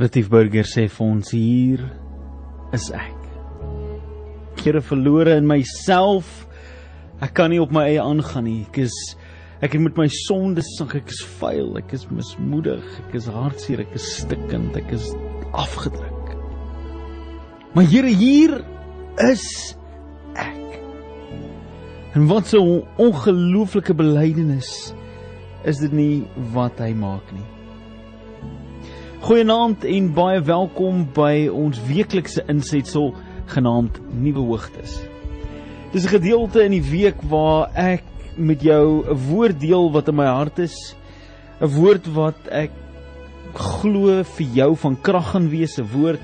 Retief Burger sê vir ons hier is ek. Kere verlore in myself. Ek kan nie op my eie aangaan nie. Ek is ek het met my sondes sink. Ek is vuil, ek is mismoedig, ek is hartseer, ek is stikkend, ek is afgedruk. Maar Here hier is ek. En wat so 'n ongelooflike belydenis is dit nie wat hy maak nie. Goeienaand en baie welkom by ons weeklikse insetsel genaamd Nuwe Hoogtes. Dis 'n gedeelte in die week waar ek met jou 'n woord deel wat in my hart is, 'n woord wat ek glo vir jou van krag gaan wees, 'n woord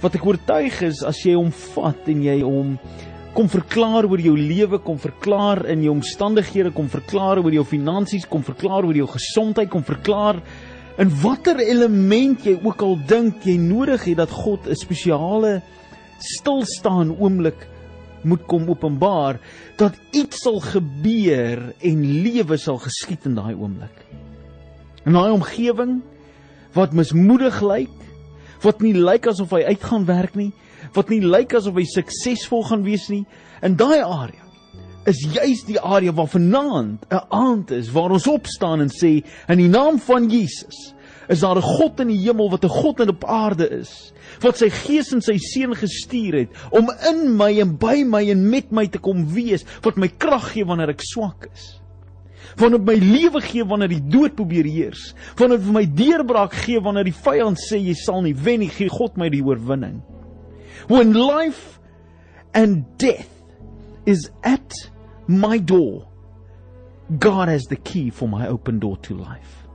wat ek oortuig is as jy hom vat en jy hom kom verklaar oor jou lewe, kom verklaar in jou omstandighede, kom verklaar oor jou finansies, kom verklaar oor jou gesondheid, kom verklaar in watter element jy ook al dink jy nodig het dat God 'n spesiale stilstaan oomblik moet kom openbaar dat iets sal gebeur en lewe sal geskied in daai oomblik. In daai omgewing wat mismoedig lyk, wat nie lyk asof hy uitgaan werk nie, wat nie lyk asof hy suksesvol gaan wees nie, in daai area is juis die area waar vanaand 'n aand is waar ons opstaan en sê in die naam van Jesus is daar 'n God in die hemel wat 'n God in op aarde is wat sy gees en sy seun gestuur het om in my en by my en met my te kom wees wat my krag gee wanneer ek swak is. Van op my lewe gee wanneer die dood probeer heers. Van op my deurbraak gee wanneer die vyand sê jy sal nie wen nie gee God my die oorwinning. When life and death is at my door. God has the key for my open door to life.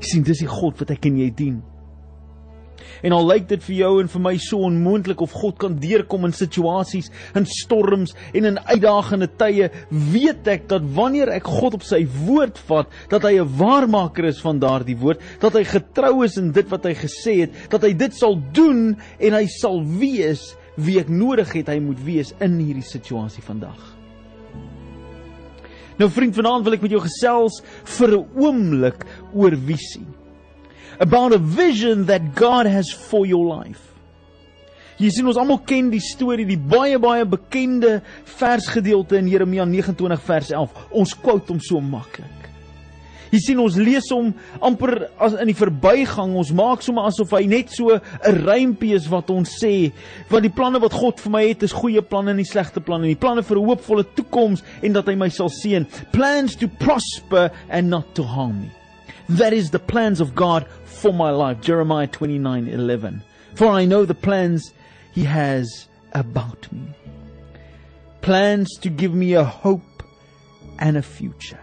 Sien, dis die God wat ek en jy dien. En al lyk dit vir jou en vir my so onmoontlik of God kan deurkom in situasies, in storms en in uitdagende tye, weet ek dat wanneer ek God op sy woord vat, dat hy 'n waarmaker is van daardie woord, dat hy getrou is in dit wat hy gesê het, dat hy dit sal doen en hy sal wees wie ek nodig het hy moet wees in hierdie situasie vandag. Nou vriend, vanaand wil ek met jou gesels vir 'n oomblik oor visie. About a vision that God has for your life. Jy sien ons almal ken die storie, die baie baie bekende versgedeelte in Jeremia 29 vers 11. Ons quote hom so maklik. Jy sien ons lees hom amper as in die verbygang. Ons maak sommer asof hy net so 'n rympie is wat ons sê, want die planne wat God vir my het is goeie planne en nie slegte planne nie. Planne vir 'n hoopvolle toekoms en dat hy my sal seën. Plans to prosper and not to harm me. That is the plans of God for my life. Jeremiah 29:11. For I know the plans he has about me. Plans to give me a hope and a future.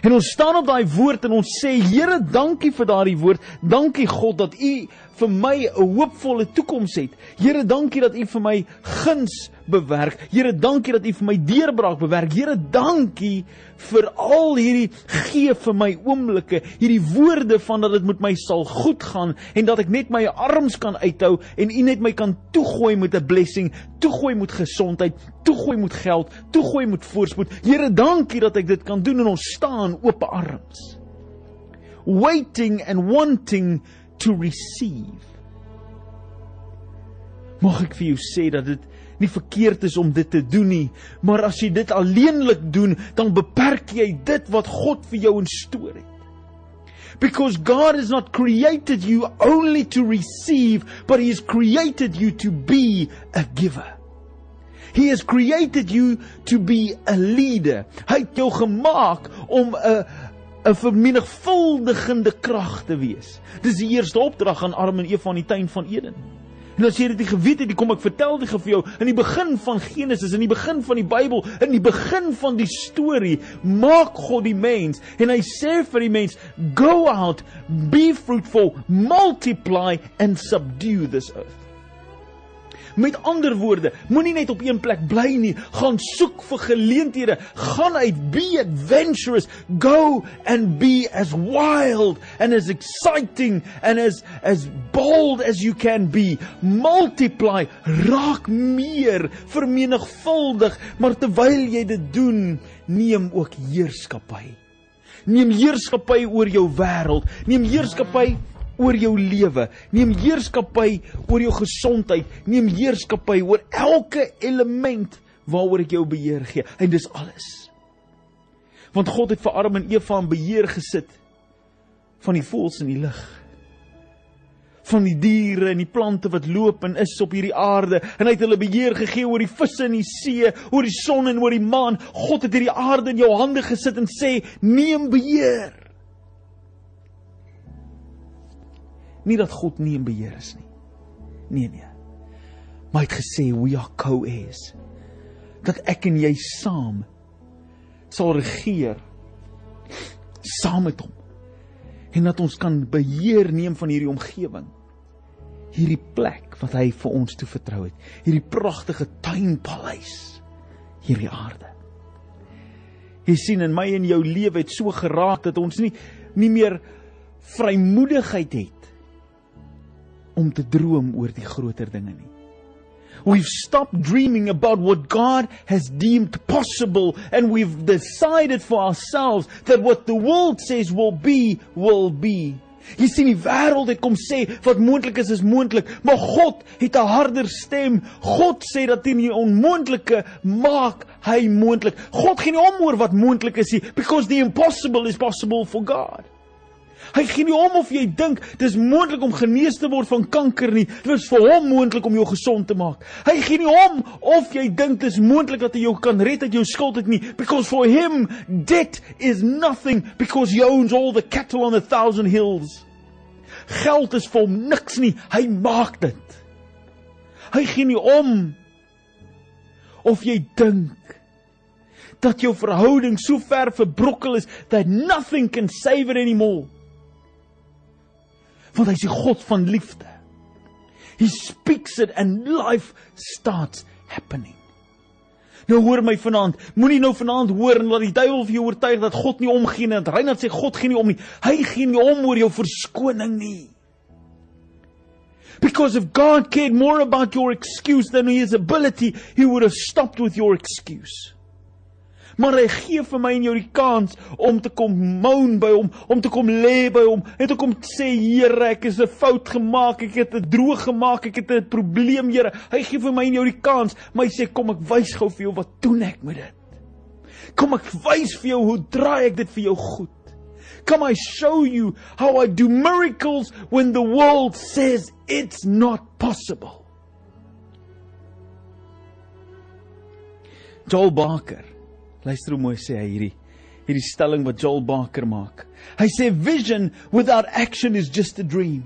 En ons staan op daai woord en ons sê Here, dankie vir daardie woord. Dankie God dat U vir my 'n hoopvolle toekoms het. Here, dankie dat U vir my guns bewerk. Here, dankie dat U vir my deurbraak bewerk. Here, dankie vir al hierdie gee vir my oomblikke, hierdie woorde van dat dit met my sal goed gaan en dat ek net my arms kan uithou en U net my kan toegooi met 'n blessing, toegooi met gesondheid, toegooi met geld, toegooi met voorspoed. Here, dankie dat ek dit kan doen en ons staan oop arms. Waiting and wanting to receive. Mag ek vir jou sê dat dit nie verkeerd is om dit te doen nie, maar as jy dit alleenlik doen, dan beperk jy dit wat God vir jou instoor het. Because God has not created you only to receive, but he has created you to be a giver. He has created you to be a leader. Hy het jou gemaak om 'n 'n vermenigvuldigende krag te wees. Dis die eerste opdrag aan Adam en Eva in die tuin van Eden. En as jy dit nie geweet het nie, kom ek vertel dit vir jou. In die begin van Genesis, in die begin van die Bybel, in die begin van die storie, maak God die mens en hy sê vir die mens, "Go out, be fruitful, multiply and subdue this earth." Met ander woorde, moenie net op een plek bly nie, gaan soek vir geleenthede, gaan uit, be adventurous, go and be as wild and as exciting and as as bold as you can be. Multiply, raak meer, vermenigvuldig, maar terwyl jy dit doen, neem ook heerskappy. Neem heerskappy oor jou wêreld, neem heerskappy oor jou lewe. Neem heerskappy oor jou gesondheid. Neem heerskappy oor elke element waaroor ek jou beheer gee. En dis alles. Want God het vir Adam en Eva in beheer gesit van die voëls in die lug van die diere en die plante wat loop en is op hierdie aarde en hy het hulle beheer gegee oor die visse in die see, oor die son en oor die maan. God het hierdie aarde in jou hande gesit en sê: "Neem beheer." Nie dat God nie in beheer is nie. Nee nee. Maar hy het gesê we are co-heirs. Dat ek en jy saam sal regeer saam met hom en dat ons kan beheer neem van hierdie omgewing hierdie plek wat hy vir ons toe vertrou het. Hierdie pragtige tuinpaleis hierdie aarde. Jy sien in my en jou lewe het so geraak dat ons nie nie meer vrymoedigheid het om te droom oor die groter dinge nie. We've stopped dreaming about what God has deemed possible and we've decided for ourselves that what the world says will be will be. Jy sien die wêreld het kom sê wat moontlik is is moontlik, maar God het 'n harder stem. God sê dat in die onmoontlike maak hy moontlik. God gee nie om oor wat moontlik is nie, because the impossible is possible for God. Hy gee nie om of jy dink dis moontlik om genees te word van kanker nie. Dit is vir hom moontlik om jou gesond te maak. Hy gee nie om of jy dink dis moontlik dat hy jou kan red uit jou skuld het nie, because for him debt is nothing because he owns all the cattle on a thousand hills. Geld is vir hom niks nie. Hy maak dit. Hy gee nie om of jy dink dat jou verhouding so ver verbrokkel is that nothing can save it anymore want hy is die God van liefde. He speaks it and life starts happening. Nou hoor my vanaand, moenie nou vanaand hoor en laat die duiwel vir jou oortuig dat God nie omgee nie. Dat Reinhard sê God gee nie om nie. Hy gee nie om oor jou verskoning nie. Because if God cared more about your excuse than his ability, he would have stopped with your excuse maar hy gee vir my en jou die kans om te kom moan by hom, om te kom lê by hom en te kom sê Here, ek is 'n fout gemaak, ek het 'n droog gemaak, ek het 'n probleem, Here. Hy gee vir my en jou die kans, maar hy sê kom ek wys gou vir jou wat doen ek met dit. Kom ek wys vir jou hoe draai ek dit vir jou goed. Come I show you how I do miracles when the world says it's not possible. Joel Barker Luister hoe mooi sê hy hierdie hierdie stelling wat Joel Barker maak. Hy sê vision without action is just a dream.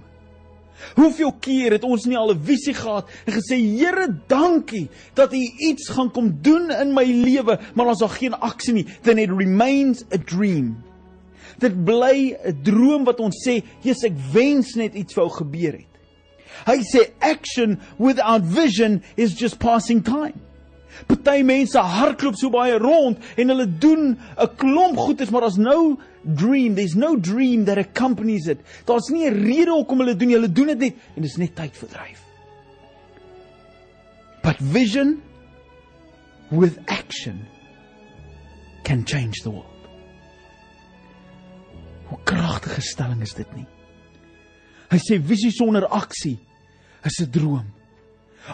Hoeveel keer het ons nie al 'n visie gehad en gesê Here, dankie dat U iets gaan kom doen in my lewe, maar as daar geen aksie nie, then it remains a dream. Dit bly 'n droom wat ons sê, "Jesus, ek wens net iets wou gebeur het." Hy sê action without vision is just passing time. Party mense hardloop so baie rond en hulle doen 'n klomp goeders, maar daar's no dream, there's no dream that accompanies it. Daar's nie 'n rede hoekom hulle doen nie. Hulle doen dit net en dit is net tyd verdryf. But vision with action can change the world. Hoe kragtige stelling is dit nie? Hy sê visie sonder aksie is 'n droom.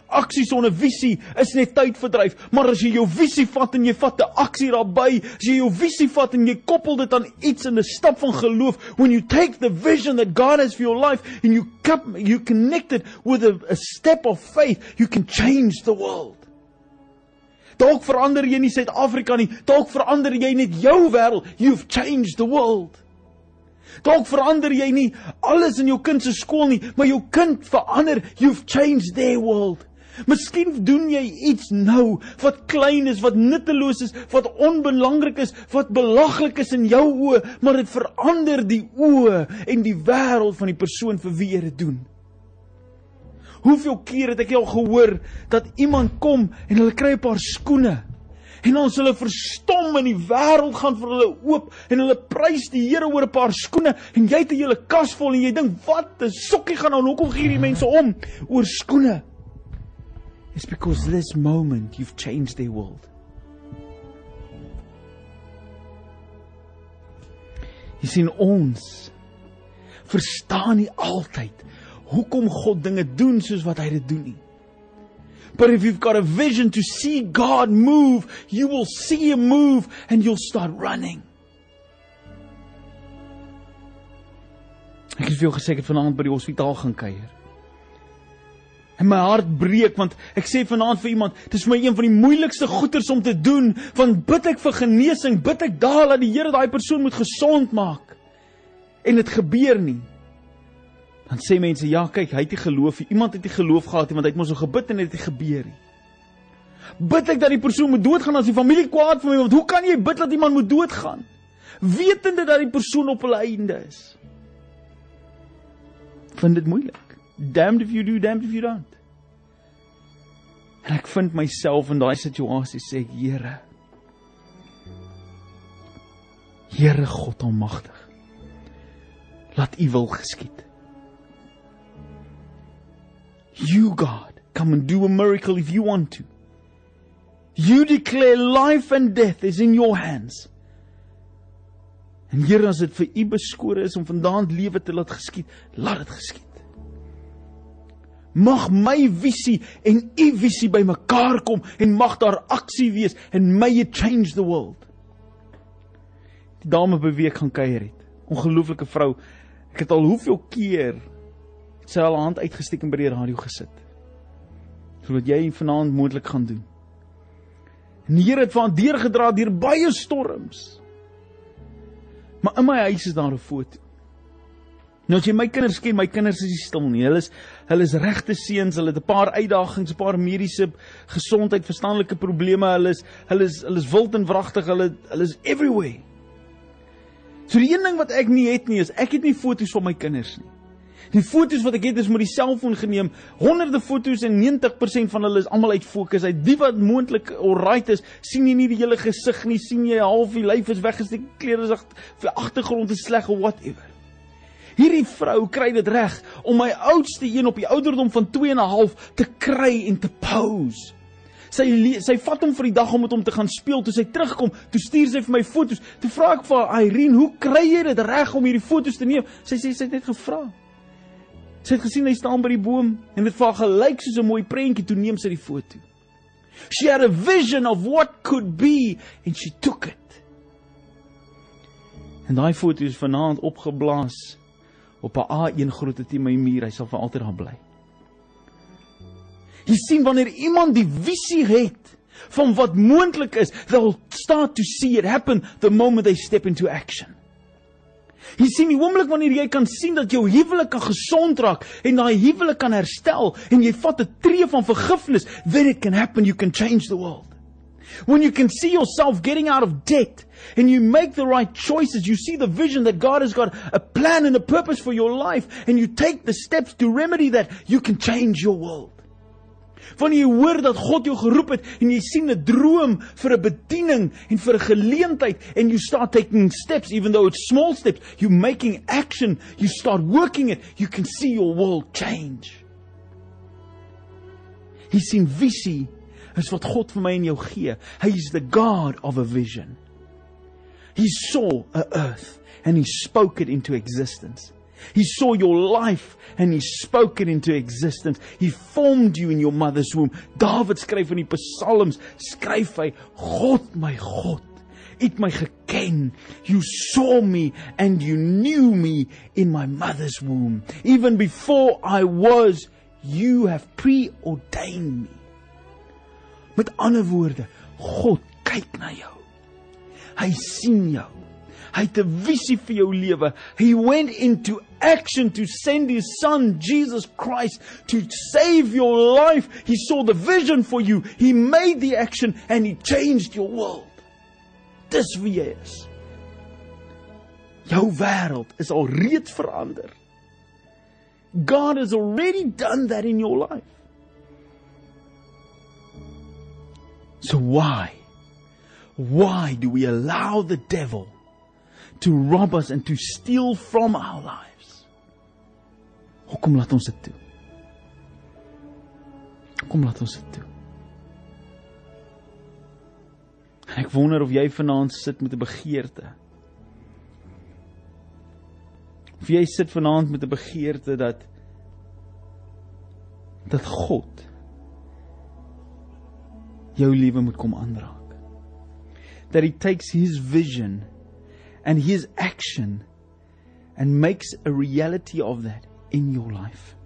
Aksie sonder visie is net tydverdryf, maar as jy jou visie vat en jy vat 'n aksie daarbey, as jy jou visie vat en jy koppel dit aan iets in 'n stap van geloof, when you take the vision that God has for your life and you come, you connect it with a, a step of faith, you can change the world. Dalk verander jy nie Suid-Afrika nie, dalk verander jy net jou wêreld. You've changed the world. Dalk verander jy nie alles in jou kind se skool nie, maar jou kind verander. You've changed their world. Miskien doen jy iets nou wat klein is, wat nutteloos is, wat onbelangrik is, wat belaglik is in jou oë, maar dit verander die oë en die wêreld van die persoon vir wie jy dit doen. Hoeveel keer het ek al gehoor dat iemand kom en hulle kry 'n paar skoene En ons hulle verstom in die wêreld gaan vir hulle oop en hulle prys die Here oor 'n paar skoene en jy het 'n hele kas vol en jy dink wat 'n sokkie gaan nou hoekom gee hierdie mense om oor skoene? It's because this moment you've changed their world. Jy sien ons verstaan nie altyd hoekom God dinge doen soos wat hy dit doen nie. But if you've got a vision to see God move, you will see him move and you'll start running. Ek het vir jou gesê ek het vanaand by die hospitaal gaan kuier. En my hart breek want ek sê vanaand vir iemand, dit is vir my een van die moeilikste goeters om te doen, want bid ek vir genesing, bid ek daar dat die Here daai persoon moet gesond maak. En dit gebeur nie. Dan sê mense, ja, kyk, hy het nie geloof nie. Iemand het nie geloof gehad nie want hy het mos so gebid en dit het gebeur nie. Bid ek dat die persoon moet doodgaan as die familie kwaad vir my, want hoe kan jy bid dat iemand moet doodgaan? Wetende dat die persoon op hulle einde is. Vind dit moeilik damned if you do, damned if you don't. En ek vind myself in daai situasie sê ek Here. Here God almagtig. Laat U wil geskied. You God, come and do a miracle if you want to. You declare life and death is in your hands. En Here as dit vir U beskore is om vandaan lewe te laat geskied, laat dit geskied. Mag my visie en u visie bymekaar kom en mag daar aksie wees en may it change the world. Die dame beweeg gaan kuier het. Ongelooflike vrou. Ek het al hoeveel keer sy al hand uitgesteek en by die radio gesit. Sodat jy vanaand moontlik gaan doen. En die Here het van deurgedra deur baie storms. Maar in my huis is daar 'n foto. Nou as jy my kinders ken, my kinders is nie stil nie. Hulle is hulle is regte seuns. Hulle het 'n paar uitdagings, 'n paar mediese gesondheid, verstandelike probleme. Hulle is hulle is hulle is wild en wragtig. Hulle hulle is everywhere. So die een ding wat ek nie het nie is ek het nie foto's van my kinders nie. Die foto's wat ek het is met die selfoon geneem. Honderde foto's en 90% van hulle is almal uit fokus. Uit die wat moontlik alright is, sien jy nie die hele gesig nie, sien jy half die lyf is weggesteek, klere is agtergrond is sleg of whatever. Hierdie vrou kry dit reg om my oudste een op die ouderdom van 2 en 'n half te kry en te pose. Sy sy vat hom vir die dag om met hom te gaan speel. Toe sy terugkom, toe stuur sy vir my fotos. Toe vra ek vir Irene, "Hoe kry jy dit reg om hierdie fotos te neem?" Sy sê sy het net gevra. Sy het gesien hy staan by die boom en dit vaar gelyk soos 'n mooi prentjie toe neem sy die foto. She had a vision of what could be and she took it. En daai foto is vanaand opgeblaas op 'n A1 grootte teen my muur, hy sal vir altyd daar bly. Jy sien wanneer iemand die visie het van wat moontlik is, they'll start to see it happen the moment they step into action. Jy sien die oomblik wanneer jy kan sien dat jou huwelik kan gesond raak en daai huwelik kan herstel en jy vat 'n tree van vergifnis, then it can happen, you can change the world. When you can see yourself getting out of debt and you make the right choices, you see the vision that God has got a plan and a purpose for your life, and you take the steps to remedy that, you can change your world. Wanneer jy hoor dat God jou geroep het en jy sien 'n droom vir 'n bediening en vir 'n geleentheid and you start taking steps even though it's small steps, you making action, you start working it, you can see your world change. Jy sien visie is wat God vir my en jou gee. Hy is the God of a vision. He saw a earth and he spoke it into existence. He saw your life and he spoke it into existence. He formed you in your mother's womb. David skryf in die Psalms, skryf hy: God my God, het my geken. You saw me and you knew me in my mother's womb. Even before I was, you have preordained me. Met ander woorde, God kyk na jou. Hy sien jou. Hy het 'n visie vir jou lewe. He went into action to send his son Jesus Christ to save your life. He saw the vision for you. He made the action and he changed your world. Dis wie jy is. Jou wêreld is al reeds verander. God has already done that in your life. So why? Why do we allow the devil to rob us and to steal from our lives? Hoekom laat ons dit toe? Kom laat ons dit toe. Ek wonder of jy vanaand sit met 'n begeerte Of jy sit vanaand met 'n begeerte dat dat God jou lewe moet kom aanraak. That he takes his vision and his action and makes a reality of that in your life.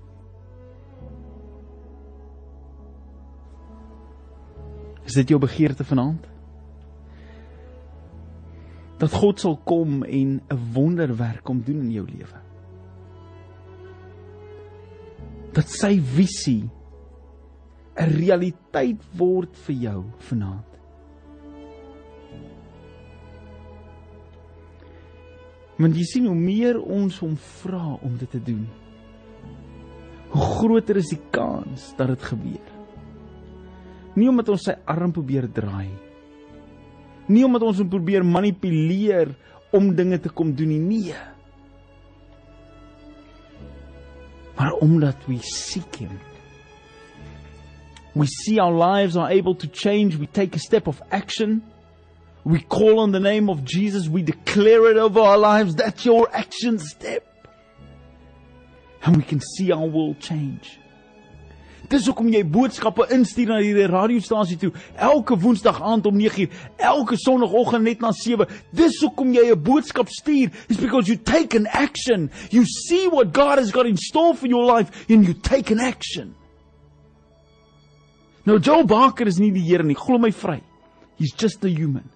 Is dit jou begeerte vanaand? Dat God sal kom en 'n wonderwerk kom doen in jou lewe. Dat sy visie 'n realiteit word vir jou vanaand. Want jy sien hoe meer ons hom vra om dit te doen, hoe groter is die kans dat dit gebeur. Nie omdat ons sy arm probeer draai. Nie omdat ons hom probeer manipuleer om dinge te kom doen nie. Nee. Maar omdat we seek him. We see our lives are able to change, we take a step of action. We call on the name of Jesus, we declare it over our lives. That's your action step. And we can see our world change. Dis hoekom jy boodskappe instuur na hierdie radiostasie toe elke woensdag aand om 9uur, elke sonoggend net na 7. Dis hoekom jy 'n boodskap stuur. It's because you take an action. You see what God has got in store for your life and you take an action. Nou Joe Barker is nie die Here nie, glo my vry. He's just a human.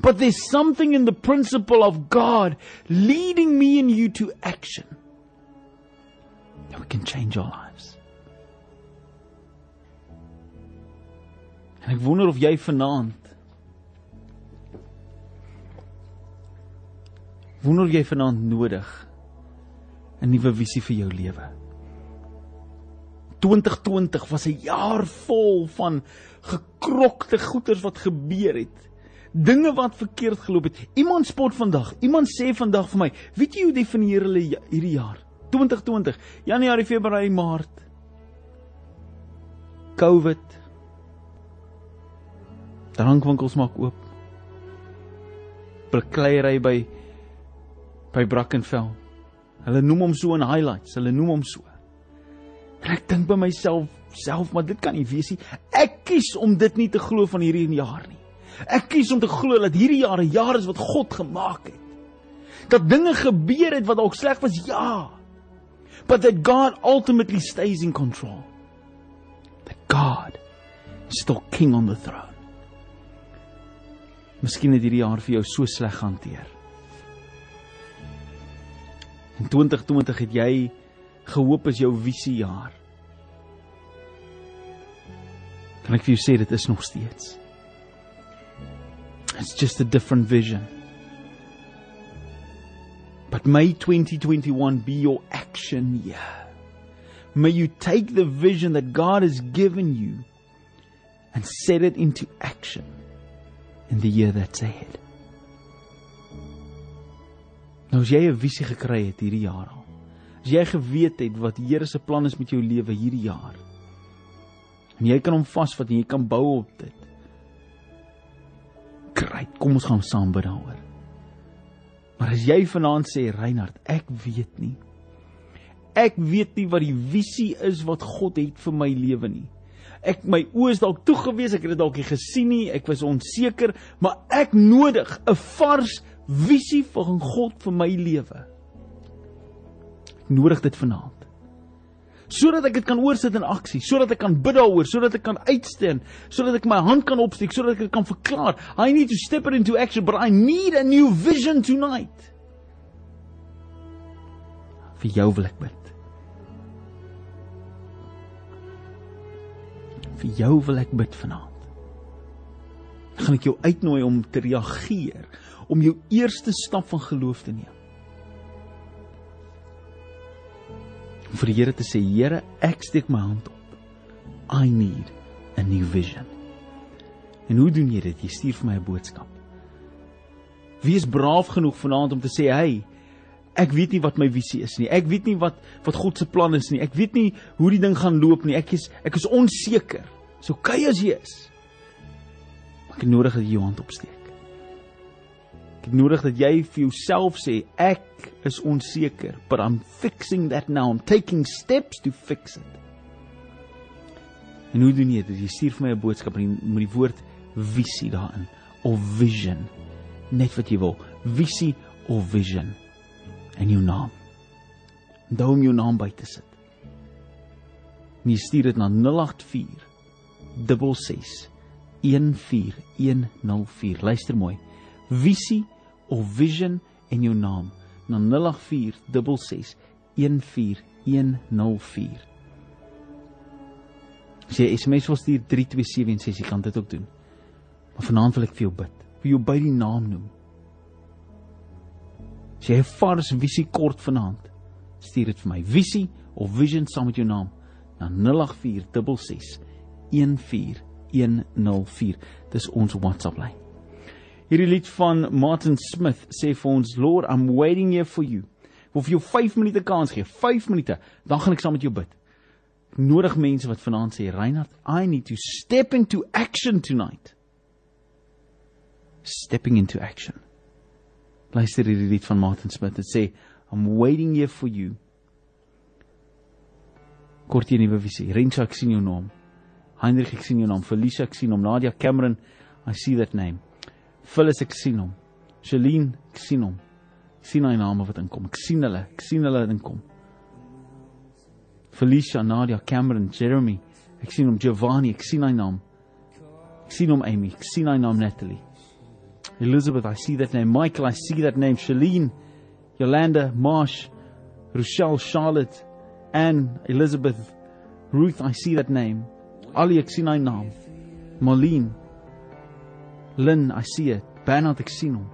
But there's something in the principle of God leading me and you to action. That we can change our lives. En ek wonder of jy vanaand wonder jy vanaand nodig 'n nuwe visie vir jou lewe. 2020 was 'n jaar vol van gekrokte goeters wat gebeur het. Dinge wat verkeerd geloop het. Iemand spot vandag. Iemand sê vandag vir my, "Weet jy hoe definieer hulle ja, hierdie jaar? 2020, Januarie, Februarie, Maart. COVID. Drankwinkels maak oop. Bekleierery by by Brackenfell. Hulle noem hom so in highlights. Hulle noem hom so. En ek dink by myself self, maar dit kan nie wees nie. Ek kies om dit nie te glo van hierdie jaar nie. Ek kies om te glo dat hierdie jaar 'n jaar is wat God gemaak het. Dat dinge gebeur het wat dalk sleg was, ja. But that God ultimately stays in control. That God is still king on the throne. Miskien het hierdie jaar vir jou so sleg hanteer. In 2020 het jy gehoop is jou visiejaar. Kan ek vir jou sê dit is nog steeds. It's just a different vision. But may 2021 be your action year. May you take the vision that God has given you and set it into action in the year that's ahead. Nou as jy 'n visie gekry het hierdie jaar al. As jy geweet het wat die Here se plan is met jou lewe hierdie jaar. En jy kan hom vasvat en jy kan bou op dit. Great, kom ons gaan saam bid daaroor. Maar as jy vanaand sê Reinhard, ek weet nie. Ek weet nie wat die visie is wat God het vir my lewe nie. Ek my oë is dalk toe gewees, ek het dit dalk nie gesien nie, ek was onseker, maar ek nodig 'n vars visie van God vir my lewe. Ek nodig dit vanaand. Sodat ek dit kan oorsit in aksie, sodat ek kan bid daaroor, sodat ek kan uitsteen, sodat ek my hand kan opsteek, sodat ek dit kan verklaar. I need to step it into action, but I need a new vision tonight. Vir jou wil ek bid. Vir jou wil ek bid vanaand. Gaan ek jou uitnooi om te reageer om jou eerste stap van geloof te neem. Om vir die Here te sê, Here, ek steek my hand op. I need a new vision. En hoe doen jy dit? Jy stuur vir my 'n boodskap. Wees braaf genoeg vanaand om te sê, "Hey, ek weet nie wat my visie is nie. Ek weet nie wat wat God se plan is nie. Ek weet nie hoe die ding gaan loop nie. Ek is ek is onseker." So kyk as jy is. Ek nodig dat jy jou hand opsteek. Nodig dat jy vir jouself sê ek is onseker, but I'm fixing that now. I'm taking steps to fix it. En hoe doen jy dit? Jy stuur vir my 'n boodskap met die woord visie daarin of vision. Net wat jy wil. Visie of vision. En jou naam. Onthou om jou naam by te sit. En jy stuur dit na 084 66 14104. Luister mooi. Visie of vision en jou naam na 084 66 14104. As jy SMS wil stuur 32716, jy kan dit ook doen. Maar vanaand wil ek vir jou bid. Vir jou by die naam noem. As jy 'n vars visie kort vanaand, stuur dit vir my. Visie of vision saam met jou naam na 08466 14104. Dis ons WhatsApp lyn. Hierdie lied van Martin Smith sê vir ons Lord, I'm waiting here for you. Wil vir jou 5 minute kans gee. 5 minute, dan gaan ek saam met jou bid nodig mense wat vanaand sê Reinhard, I need to step into action tonight. Stepping into action. Luister hierdie lied van Martin Smith. Dit sê I'm waiting here for you. Kort hier nuwe visie. Rensha ek sien jou naam. Heinrich ek sien jou naam. Felicia ek sien hom. Nadia Cameron I see that name. Phyllis ek sien hom. Shalene ek sien hom. Ek sien hy name wat inkom. Ek sien hulle. Ek sien hulle inkom. Felicia, Nadia, Cameron, Jeremy. Ek sien hom Giovanni, ek sien hy naam. Ek sien hom Amy, ek sien hy naam Natalie. Elizabeth, I see that name. Michael, I see that name. Shalene, Yolanda, Marsh, Rochelle, Charlotte, Anne, Elizabeth, Ruth, I see that name. Ali, ek sien hy naam. Marlene, Lynn, I see it. Bernard, ek sien hom.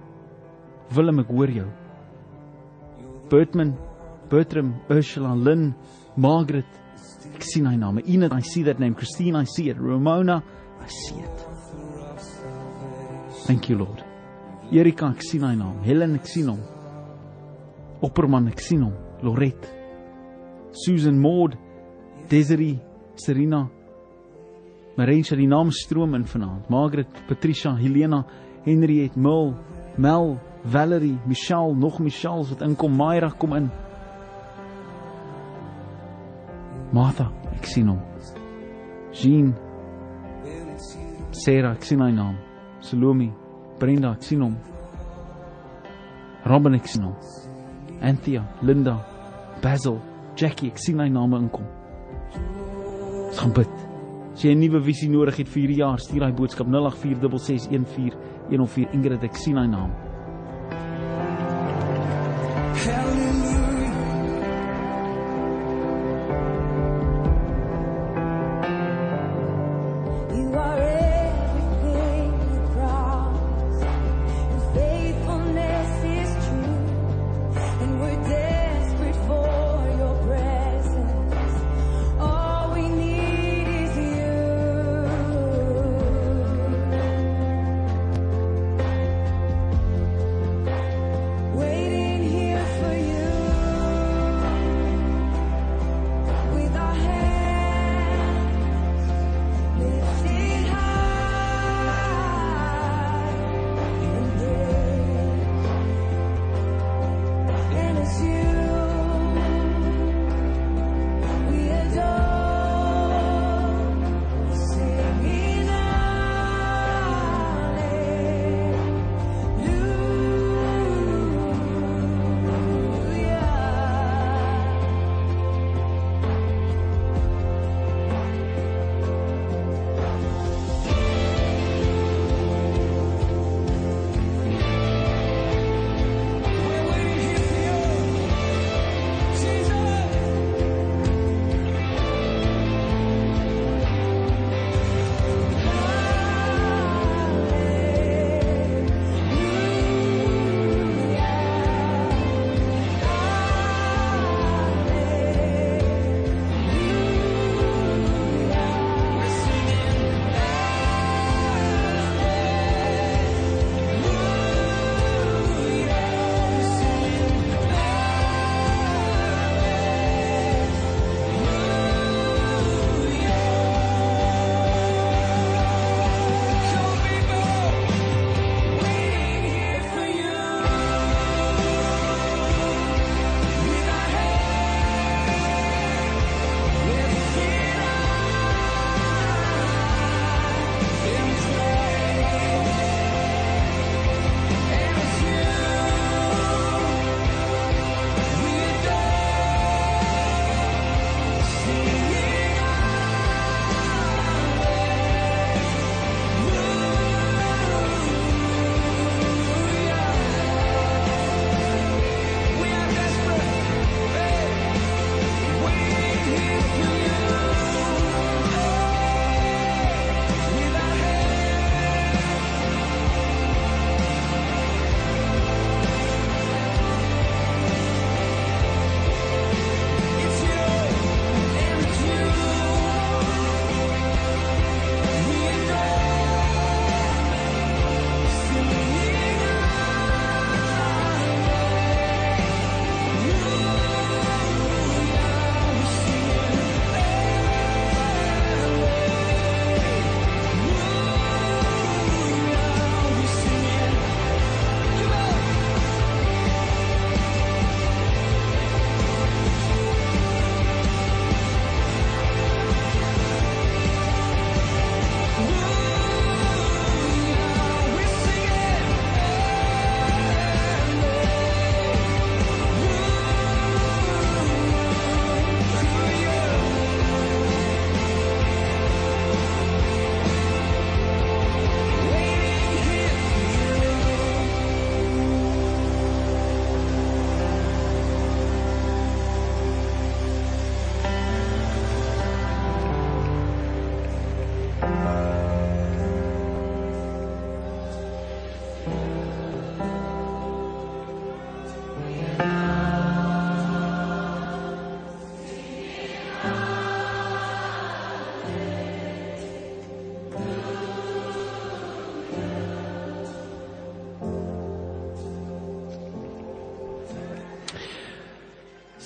Willem, ek hoor jou. Bertman, Bertram, Ursula, Lynn, Margaret, ek sien hy name. Enid, I see that name. Christine, I see it. Ramona, I see it. Thank you, Lord. Erika, ek sien hy naam. Helen, ek sien hom. Opperman, ek sien hom. Lorette. Susan Maud, Desiree, Serena. Marensia, die naam stroom in vanaand. Margaret, Patricia, Helena, Henriette, Mel, Mel, Valerie, Michelle, nog Michelle wat inkom. Myra kom in. Martha, ek sien hom. Jean. Sarah, ek sien hy naam. Salome, Brenda, ek sien hom. Robin, ek sien hom. Anthea, Linda, Basil, Jackie, ek sien hy name inkom. Ons gaan bid. As jy 'n nuwe visie nodig het vir hierdie jaar, stuur daai boodskap 0846614104 Ingrid, ek sien hy naam.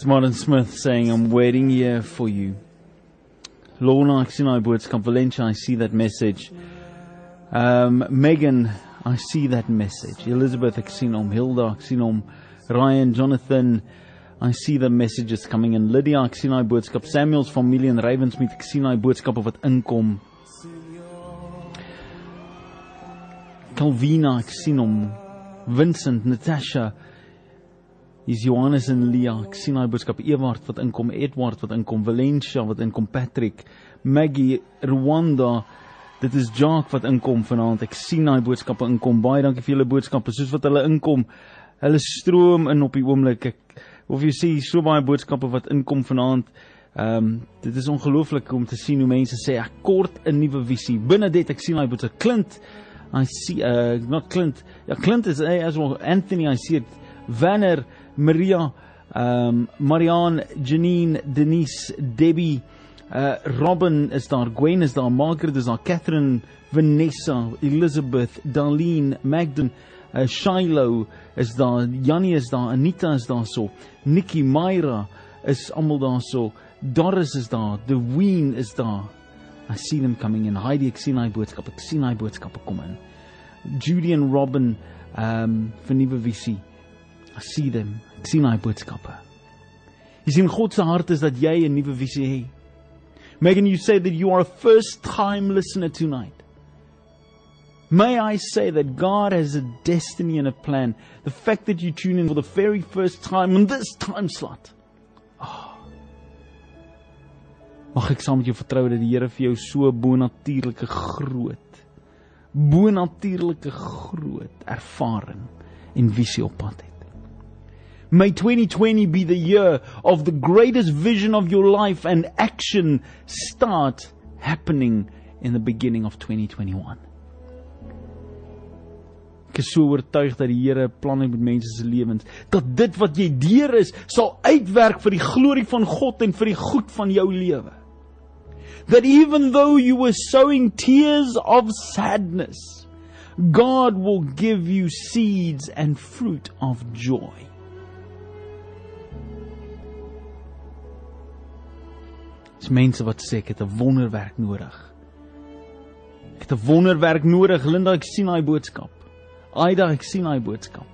Martin Smith saying, I'm waiting here for you. Lorna, ek sien daai boodskap. Valencia, I see that message. Um, Megan, I see that message. Elizabeth, ek sien hom. Hilda, ek sien hom. Ryan, Jonathan, I see the messages coming in. Lydia, ek sien daai boodskap. Samuel's familie in Ravensmead, ek sien daai boodskappe wat inkom. Calvina, ek sien hom. Vincent, Natasha, Hier's Johannes en Lia. Ek sien daai boodskap Ewart wat inkom, Edward wat inkom, Valencia wat inkom, Patrick, Maggie, Rwanda. Dit is Jacques wat inkom vanaand. Ek sien daai boodskappe inkom. Baie dankie vir julle boodskappe. Soos wat hulle inkom, hulle stroom in op die oomblik. Ek of jy sien so baie boodskappe wat inkom vanaand. Ehm um, dit is ongelooflik om te sien hoe mense sê ek kort 'n nuwe visie. Binne dit ek sien daai boodskap klint. I see uh not Clint. Ja Clint is hey, as well Anthony I see it. Wanneer Maria, ehm um, Marianne, Janine, Denise, Debbie, uh Robin is daar, Gwen is daar, Margaret is daar, Catherine, Vanessa, Elizabeth, Darlene, Magdan, uh Shiloh is daar, Jannie is daar, Anita is daar so, Nikki, Myra is almal daar so, Doris is daar, The Ween is daar. I see them coming in. Heidi, ek sien daai boodskap. Ek sien daai boodskappe kom in. Judy and Robin ehm um, vir nuwe visie. I see them. Sien daai boodskappe. Jy sien God se hart is dat jy 'n nuwe visie het. Megan, you say that you are a first time listener tonight. May I say that God has a destiny and a plan. The fact that you tune in for the very first time in this time slot. Oh. Mag ek saam met jou vertrou dat die Here vir jou so bonatuurlike groot bonatuurlike groot ervaring en visie op pad het. May 2020 be the year of the greatest vision of your life and action start happening in the beginning of 2021. Ek is so oortuig dat die Here planne met mense se lewens, dat dit wat jy deur is, sal uitwerk vir die glorie van God en vir die goed van jou lewe. That even though you were sowing tears of sadness, God will give you seeds and fruit of joy. Dis mense wat sê ek het 'n wonderwerk nodig. Ek het 'n wonderwerk nodig, Linda, ek sien daai boodskap. Aida, ek sien daai boodskap.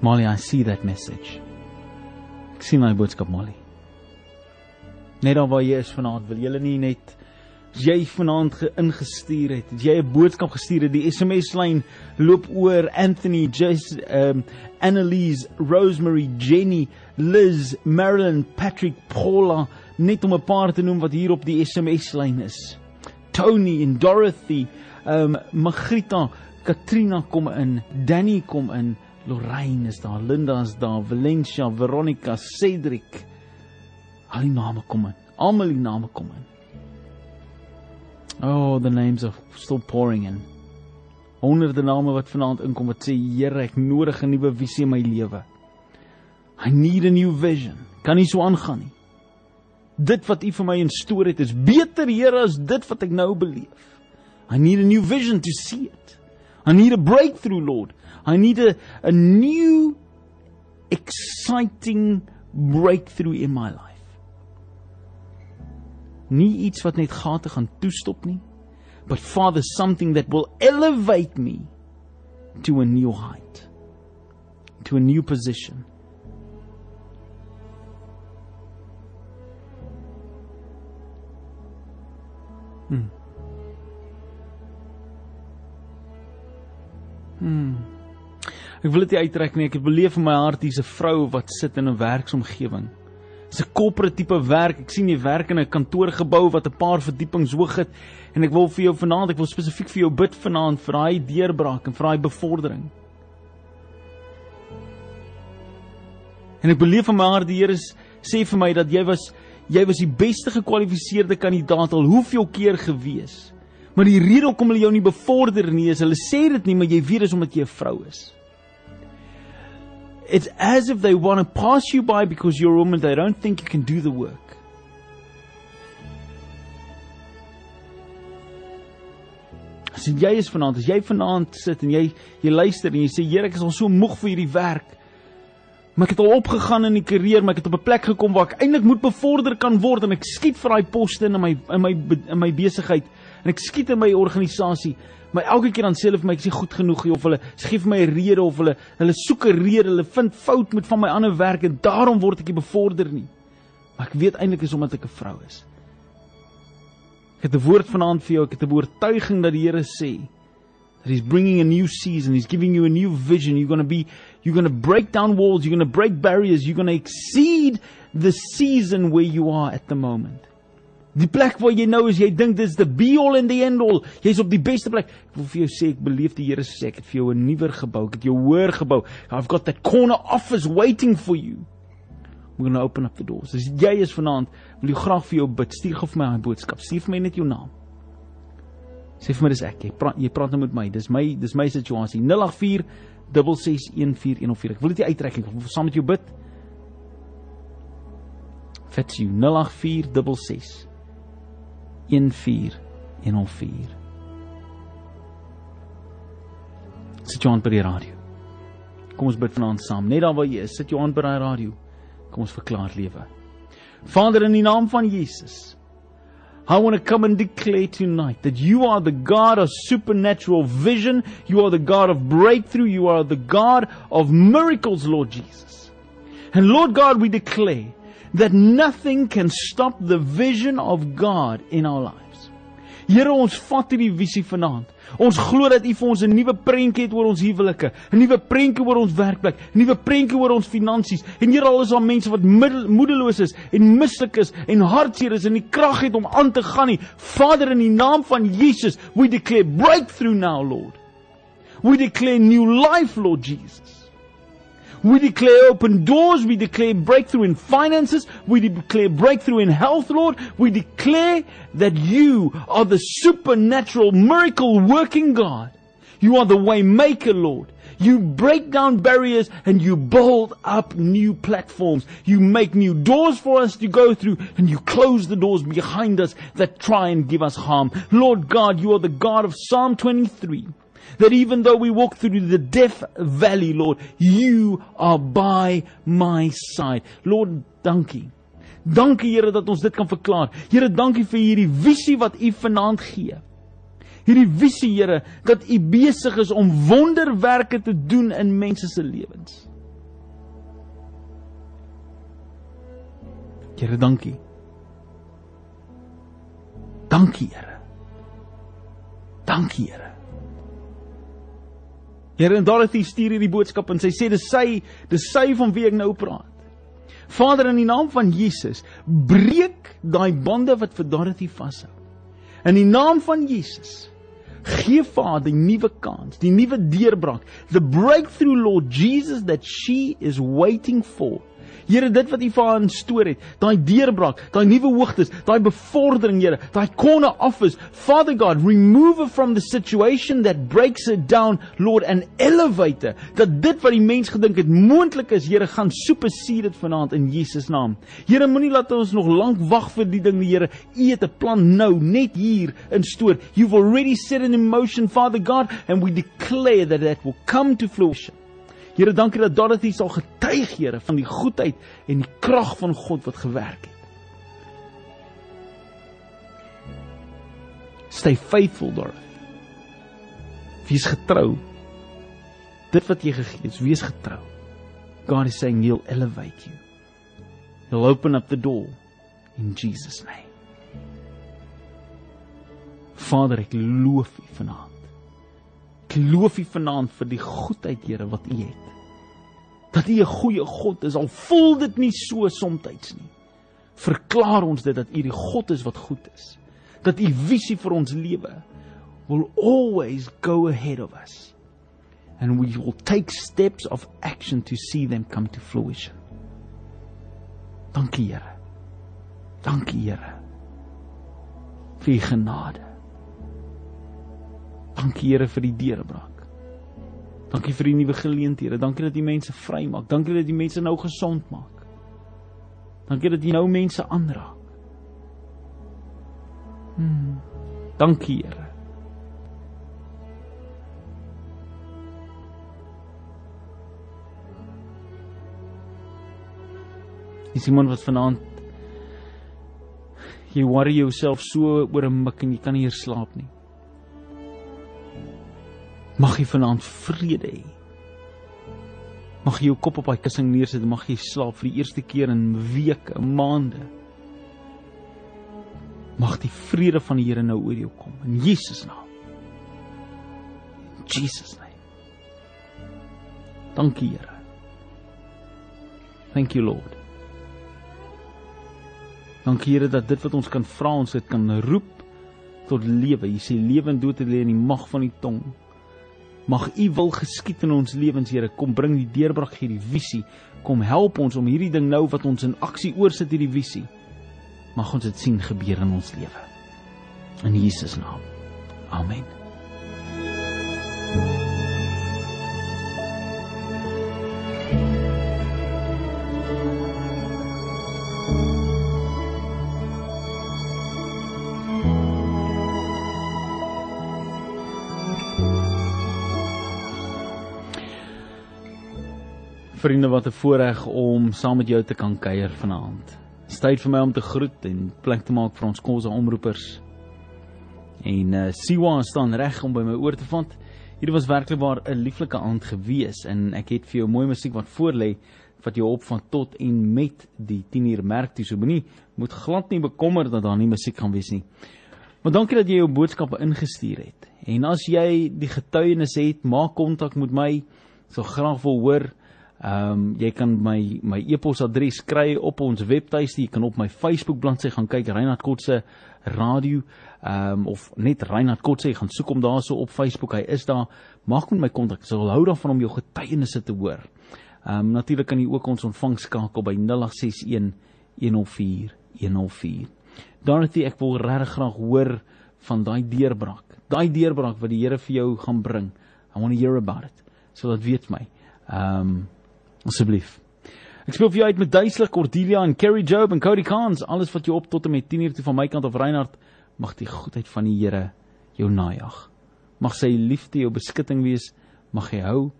Molly, I see that message. Ek sien daai boodskap, Molly. Net waar jy is vanaand, wil jy nie net jy vanaand ingestuur het, jy 'n boodskap gestuur het, die SMS lyn loop oor Anthony, Jace, um Annelise, Rosemary, Jenny, Liz, Marilyn, Patrick, Paula, net om 'n paar te noem wat hier op die SMS lyn is. Tony en Dorothy, um Magrita, Katrina kom in, Danny kom in, Lorraine is daar, Linda is daar, Valencia, Veronica, Cedric. Al die name kom in. Almal die name kom in. Oh, the names are still pouring in. Honderde name wat vanaand inkom wat sê Here, ek nodig 'n nuwe visie in my lewe. I need a new vision. Kan nie so aangaan nie. Dit wat U vir my instoor het is beter Here as dit wat ek nou beleef. I need a new vision to see it. I need a breakthrough, Lord. I need a a new exciting breakthrough in my life nie iets wat net gate gaan toestop nie but father something that will elevate me to a new height to a new position. Hmm. Hmm. Ek wil dit uittrek nie. Ek het beleef in my hart hier's 'n vrou wat sit in 'n werksomgewing Dis 'n corporate tipe werk. Ek sien jy werk in 'n kantoorgebou wat 'n paar verdiepings hoog het en ek wil vir jou vanaand, ek wil spesifiek vir jou bid vanaand vir daai deurbraak en vir daai bevordering. En ek beleef van my hart die Here sê vir my dat jy was jy was die beste gekwalifiseerde kandidaat al hoeveel keer gewees. Maar die rede hoekom hulle jou nie bevorder nie is hulle sê dit nie, maar jy weet dis omdat jy 'n vrou is. It's as if they want to pass you by because you're a woman. They don't think you can do the work. As jy is vanaand, as jy vanaand sit en jy jy luister en jy sê Here, ek is al so moeg vir hierdie werk. Maar ek het al opgegaan in die karier, maar ek het op 'n plek gekom waar ek eintlik moet bevorder kan word en ek skiet vir daai poste in my in my in my besigheid en ek skiet in my organisasie. Maar elke keer dan sê hulle vir my ek is nie goed genoeg nie of hulle gee vir my 'n rede of hulle hulle soek 'n rede, hulle vind fout met van my ander werk en daarom word ek nie bevorder nie. Maar ek weet eintlik is omdat ek 'n vrou is. Ek het 'n woord vanaand vir jou. Ek het 'n oortuiging dat die Here sê he's bringing a new season. He's giving you a new vision. You're going to be you're going to break down walls, you're going to break barriers, you're going to exceed the season where you are at the moment. Die plek waar jy nou is, jy dink dis the be all and the end all. Jy's op die beste plek. Ek wil vir jou sê ek beleef die Here sê ek het vir jou 'n nuwer gebou. Ek het jou hoër gebou. I've got that corner office waiting for you. We're going to open up the doors. As jy is vanaand, wil ek graag vir jou bid. Stuur gou vir my 'n boodskap. Stuur vir my net jou naam. Sê vir my dis ek. Jy praat jy praat nou met my. Dis my dis my situasie. 084 6614104. Ek wil dit uittrek. Ek wil saam met jou bid. Fits you 084 661 14104. Sit jou aan by die radio. Kom ons bid vanaand saam. Net daar waar jy is, sit jou aan by die radio. Kom ons verklaar lewe. Vader in die naam van Jesus. I want to come and declare tonight that you are the God of supernatural vision. You are the God of breakthrough. You are the God of miracles, Lord Jesus. And Lord God, we declare that nothing can stop the vision of God in our lives. Here ons vat hierdie visie vanaand. Ons glo dat U vir ons 'n nuwe prentjie het oor ons huwelike, 'n nuwe prentjie oor ons werkplek, 'n nuwe prentjie oor ons finansies. En Here, al is daar mense wat moedeloos is en mislik is en hartseer is en nie krag het om aan te gaan nie. Vader in die naam van Jesus, we declare breakthrough now, Lord. We declare new life, Lord Jesus. We declare open doors. We declare breakthrough in finances. We declare breakthrough in health, Lord. We declare that you are the supernatural miracle working God. You are the way maker, Lord. You break down barriers and you build up new platforms. You make new doors for us to go through and you close the doors behind us that try and give us harm. Lord God, you are the God of Psalm 23 that even though we walk through the death valley, Lord, you are by my side. Lord, dankie. Dankie Here dat ons dit kan verklaar. Here, dankie vir hierdie visie wat U vanaand gee. Hierdie visie, Here, dat U besig is om wonderwerke te doen in mense se lewens. Here, dankie. Dankie, Here. Dankie, Here. Here en Dorothy stuur hierdie boodskap en sy sê dis sy, dis sy van wie ek nou praat. Vader in die naam van Jesus, breek daai bande wat vir Dorothy vashou. In die naam van Jesus, gee Vader die nuwe kans, die nuwe deurbraak, the breakthrough Lord Jesus that she is waiting for. Here, dit wat U vir haar instoor het, daai deurbraak, daai nuwe hoogtes, daai bevordering, Here, daai corner office, Father God, remove her from the situation that breaks her down, Lord, and elevate her. Dat dit wat die mens gedink het moontlik is, Here, gaan supersede dit vanaand in Jesus naam. Here, moenie laat ons nog lank wag vir die ding, Here. U het 'n plan nou, net hier in stoor. You've already set in motion, Father God, and we declare that that will come to fruition. Here, dankie dat Dorothy sal getuig, Here, van die goedheid en die krag van God wat gewerk het. Stay faithful, Dorothy. Wees getrou. Dit wat jy gegee het, wees getrou. God is saying he'll elevate you. He'll open up the door in Jesus name. Vader, ek loof U vanaand. Ek loof U vanaand vir die goedheid, Here, wat U het. Dat U 'n goeie God is, al voel dit nie so soms nie. Verklaar ons dit dat U die God is wat goed is. Dat U visie vir ons lewe will always go ahead of us. And we will take steps of action to see them come to fruition. Dankie Here. Dankie Here. vir die genade. Dankie Here vir die deurbraak. Dankie vir die nuwe geleenthede. Dankie dat U mense vrymaak. Dankie dat U mense nou gesond maak. Dankie dat U nou mense aanraak. Hmm. Dankie Here. Dis iemand wat vanaand jy worry jouself so oor 'n mik en jy kan nie hier slaap nie. Mag jy vanaand vrede hê. Mag jy jou kop op daai kussing neersit en mag jy slaap vir die eerste keer in weke, maande. Mag die vrede van die Here nou oor jou kom in Jesus naam. In Jesus naam. Dankie Here. Thank you Lord. Dankie Here dat dit wat ons kan vra ons dit kan roep tot lewe. Jy sê lewe en dood lê in die mag van die tong. Mag U wil geskied in ons lewens, Here. Kom bring die deurbraak hierdie visie. Kom help ons om hierdie ding nou wat ons in aksie oorsit hierdie visie. Mag ons dit sien gebeur in ons lewe. In Jesus naam. Amen. Vriende, wat 'n voorreg om saam met jou te kan kuier vanaand. Tyd vir my om te groet en plek te maak vir ons kosse omroepers. En uh Siwa staan reg om by my oor te vand. Hierdie was werklik waar 'n lieflike aand gewees en ek het vir jou mooi musiek wat voorlê wat jou op van tot en met die 10 uur merk toe. So moenie moet glad nie bekommer dat daar nie musiek gaan wees nie. Maar dankie dat jy jou boodskappe ingestuur het. En as jy die getuienis het, maak kontak met my. So graag wil hoor Ehm um, jy kan my my e-posadres kry op ons webtuiste. Jy kan op my Facebook bladsy gaan kyk Reinhard Kotse radio ehm um, of net Reinhard Kotse. Jy gaan soek hom daarso op Facebook. Hy is daar. Maak met my kontak. Ek sal hou daarvan om jou getuienisse te hoor. Ehm um, natuurlik kan jy ook ons ontvang skakel by 0861 104 104. Dorothy, ek wil regtig graag hoor van daai deurbraak. Daai deurbraak wat die Here vir jou gaan bring. I want to hear about it. So dat weet my. Ehm um, Asseblief. Ek speel vir jou uit met Duisler, Cordelia en Kerry Job en Cody Kans, alles wat jy op tot en met 10 uur toe van my kant of Reinhard, mag die goedheid van die Here jou najag. Mag sy liefde jou beskutting wees, mag jy hou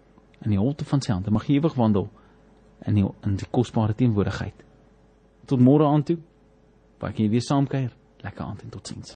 in die holte van sy hand, mag jy ewig wandel in die in die kosbare teenwoordigheid. Tot môre aan toe. Waar kan jy weer saam kuier? Lekker aand en totsiens.